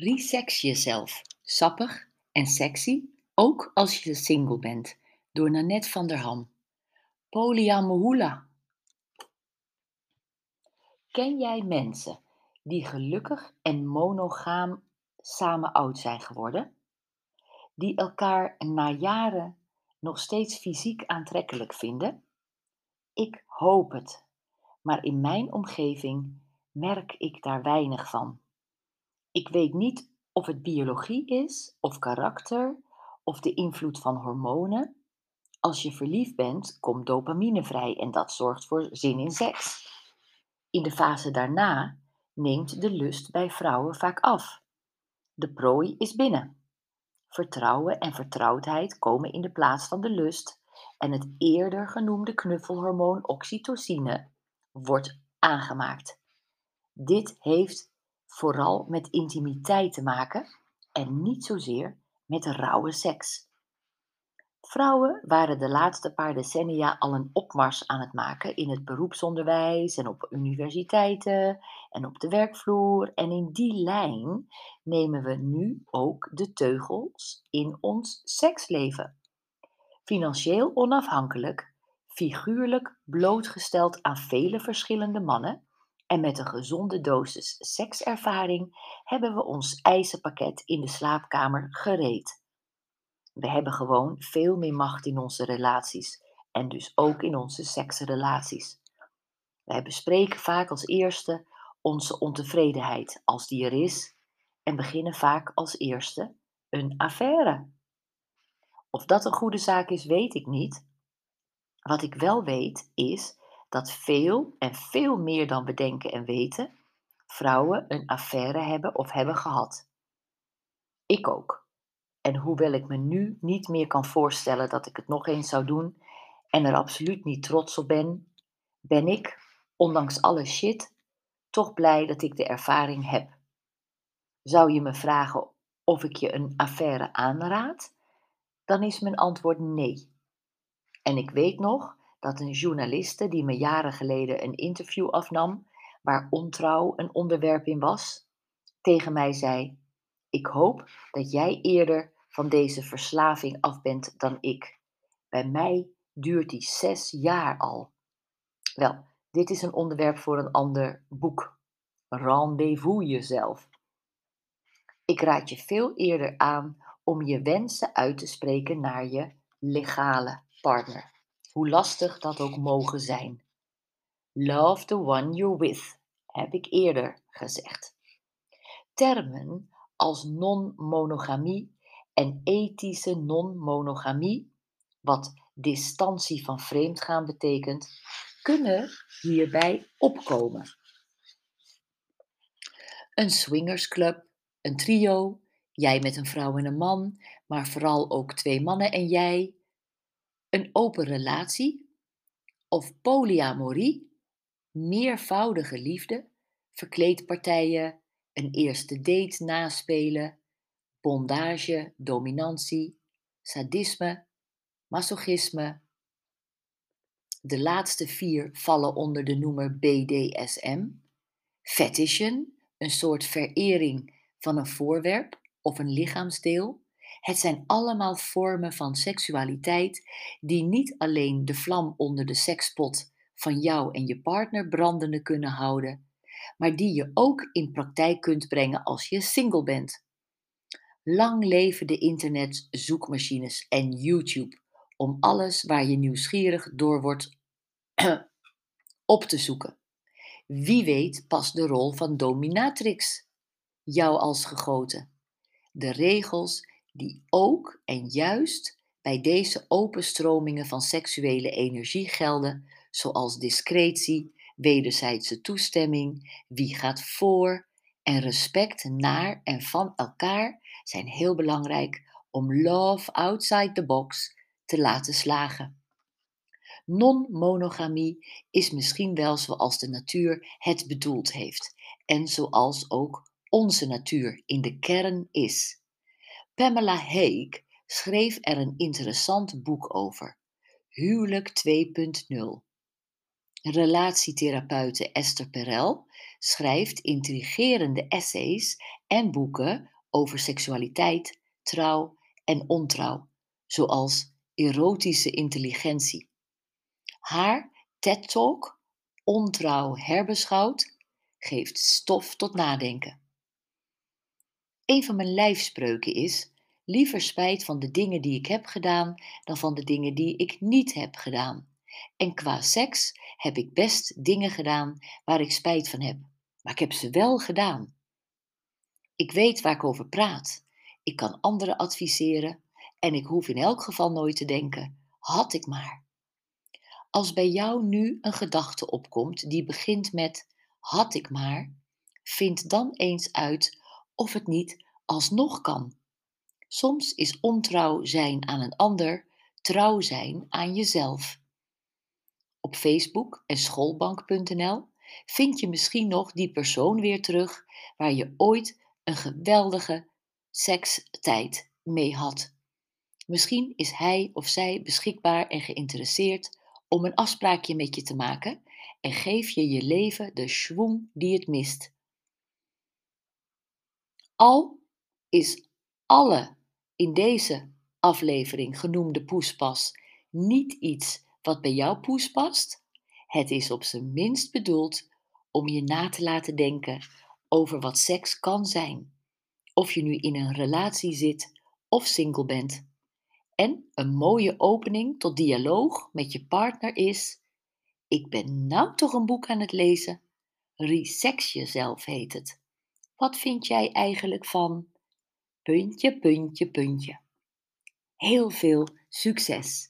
Resex jezelf. Sappig en sexy, ook als je single bent. Door Nanette van der Ham. Polyamohula. Ken jij mensen die gelukkig en monogaam samen oud zijn geworden? Die elkaar na jaren nog steeds fysiek aantrekkelijk vinden? Ik hoop het, maar in mijn omgeving merk ik daar weinig van. Ik weet niet of het biologie is, of karakter, of de invloed van hormonen. Als je verliefd bent, komt dopamine vrij en dat zorgt voor zin in seks. In de fase daarna neemt de lust bij vrouwen vaak af. De prooi is binnen. Vertrouwen en vertrouwdheid komen in de plaats van de lust en het eerder genoemde knuffelhormoon oxytocine wordt aangemaakt. Dit heeft vooral met intimiteit te maken en niet zozeer met rauwe seks. Vrouwen waren de laatste paar decennia al een opmars aan het maken in het beroepsonderwijs en op universiteiten en op de werkvloer. En in die lijn nemen we nu ook de teugels in ons seksleven. Financieel onafhankelijk, figuurlijk blootgesteld aan vele verschillende mannen en met een gezonde dosis sekservaring hebben we ons eisenpakket in de slaapkamer gereed. We hebben gewoon veel meer macht in onze relaties en dus ook in onze seksrelaties. Wij bespreken vaak als eerste onze ontevredenheid, als die er is, en beginnen vaak als eerste een affaire. Of dat een goede zaak is, weet ik niet. Wat ik wel weet is dat veel en veel meer dan we denken en weten, vrouwen een affaire hebben of hebben gehad. Ik ook. En hoewel ik me nu niet meer kan voorstellen dat ik het nog eens zou doen en er absoluut niet trots op ben, ben ik, ondanks alle shit, toch blij dat ik de ervaring heb. Zou je me vragen of ik je een affaire aanraad? Dan is mijn antwoord nee. En ik weet nog dat een journaliste die me jaren geleden een interview afnam, waar ontrouw een onderwerp in was, tegen mij zei: Ik hoop dat jij eerder van deze verslaving af bent dan ik. Bij mij duurt die zes jaar al. Wel, dit is een onderwerp voor een ander boek. Rendezvous jezelf. Ik raad je veel eerder aan om je wensen uit te spreken naar je legale partner hoe lastig dat ook mogen zijn. Love the one you're with, heb ik eerder gezegd. Termen als non-monogamie en ethische non-monogamie, wat distantie van vreemdgaan betekent, kunnen hierbij opkomen. Een swingersclub, een trio, jij met een vrouw en een man, maar vooral ook twee mannen en jij, een open relatie of polyamorie, meervoudige liefde, verkleedpartijen, een eerste date naspelen, bondage, dominantie, sadisme, masochisme. De laatste vier vallen onder de noemer BDSM. Fetishen, een soort verering van een voorwerp of een lichaamsdeel. Het zijn allemaal vormen van seksualiteit die niet alleen de vlam onder de sekspot van jou en je partner brandende kunnen houden, maar die je ook in praktijk kunt brengen als je single bent. Lang leven de internet, zoekmachines en YouTube om alles waar je nieuwsgierig door wordt op te zoeken. Wie weet past de rol van dominatrix jou als gegoten. De regels die ook en juist bij deze openstromingen van seksuele energie gelden, zoals discretie, wederzijdse toestemming, wie gaat voor en respect naar en van elkaar zijn heel belangrijk om love outside the box te laten slagen. Non-monogamie is misschien wel zoals de natuur het bedoeld heeft en zoals ook onze natuur in de kern is. Pamela Haig schreef er een interessant boek over, Huwelijk 2.0. Relatietherapeute Esther Perel schrijft intrigerende essays en boeken over seksualiteit, trouw en ontrouw, zoals erotische intelligentie. Haar TED-talk, Ontrouw herbeschouwd, geeft stof tot nadenken. Een van mijn lijfspreuken is: liever spijt van de dingen die ik heb gedaan dan van de dingen die ik niet heb gedaan. En qua seks heb ik best dingen gedaan waar ik spijt van heb, maar ik heb ze wel gedaan. Ik weet waar ik over praat. Ik kan anderen adviseren en ik hoef in elk geval nooit te denken: had ik maar. Als bij jou nu een gedachte opkomt die begint met had ik maar, vind dan eens uit of het niet alsnog kan. Soms is ontrouw zijn aan een ander trouw zijn aan jezelf. Op Facebook en schoolbank.nl vind je misschien nog die persoon weer terug waar je ooit een geweldige sekstijd mee had. Misschien is hij of zij beschikbaar en geïnteresseerd om een afspraakje met je te maken en geef je je leven de schwung die het mist. Al is alle in deze aflevering genoemde poespas niet iets wat bij jouw poes past, het is op zijn minst bedoeld om je na te laten denken over wat seks kan zijn. Of je nu in een relatie zit of single bent. En een mooie opening tot dialoog met je partner is: Ik ben nou toch een boek aan het lezen. Resex jezelf heet het. Wat vind jij eigenlijk van? Puntje, puntje, puntje. Heel veel succes!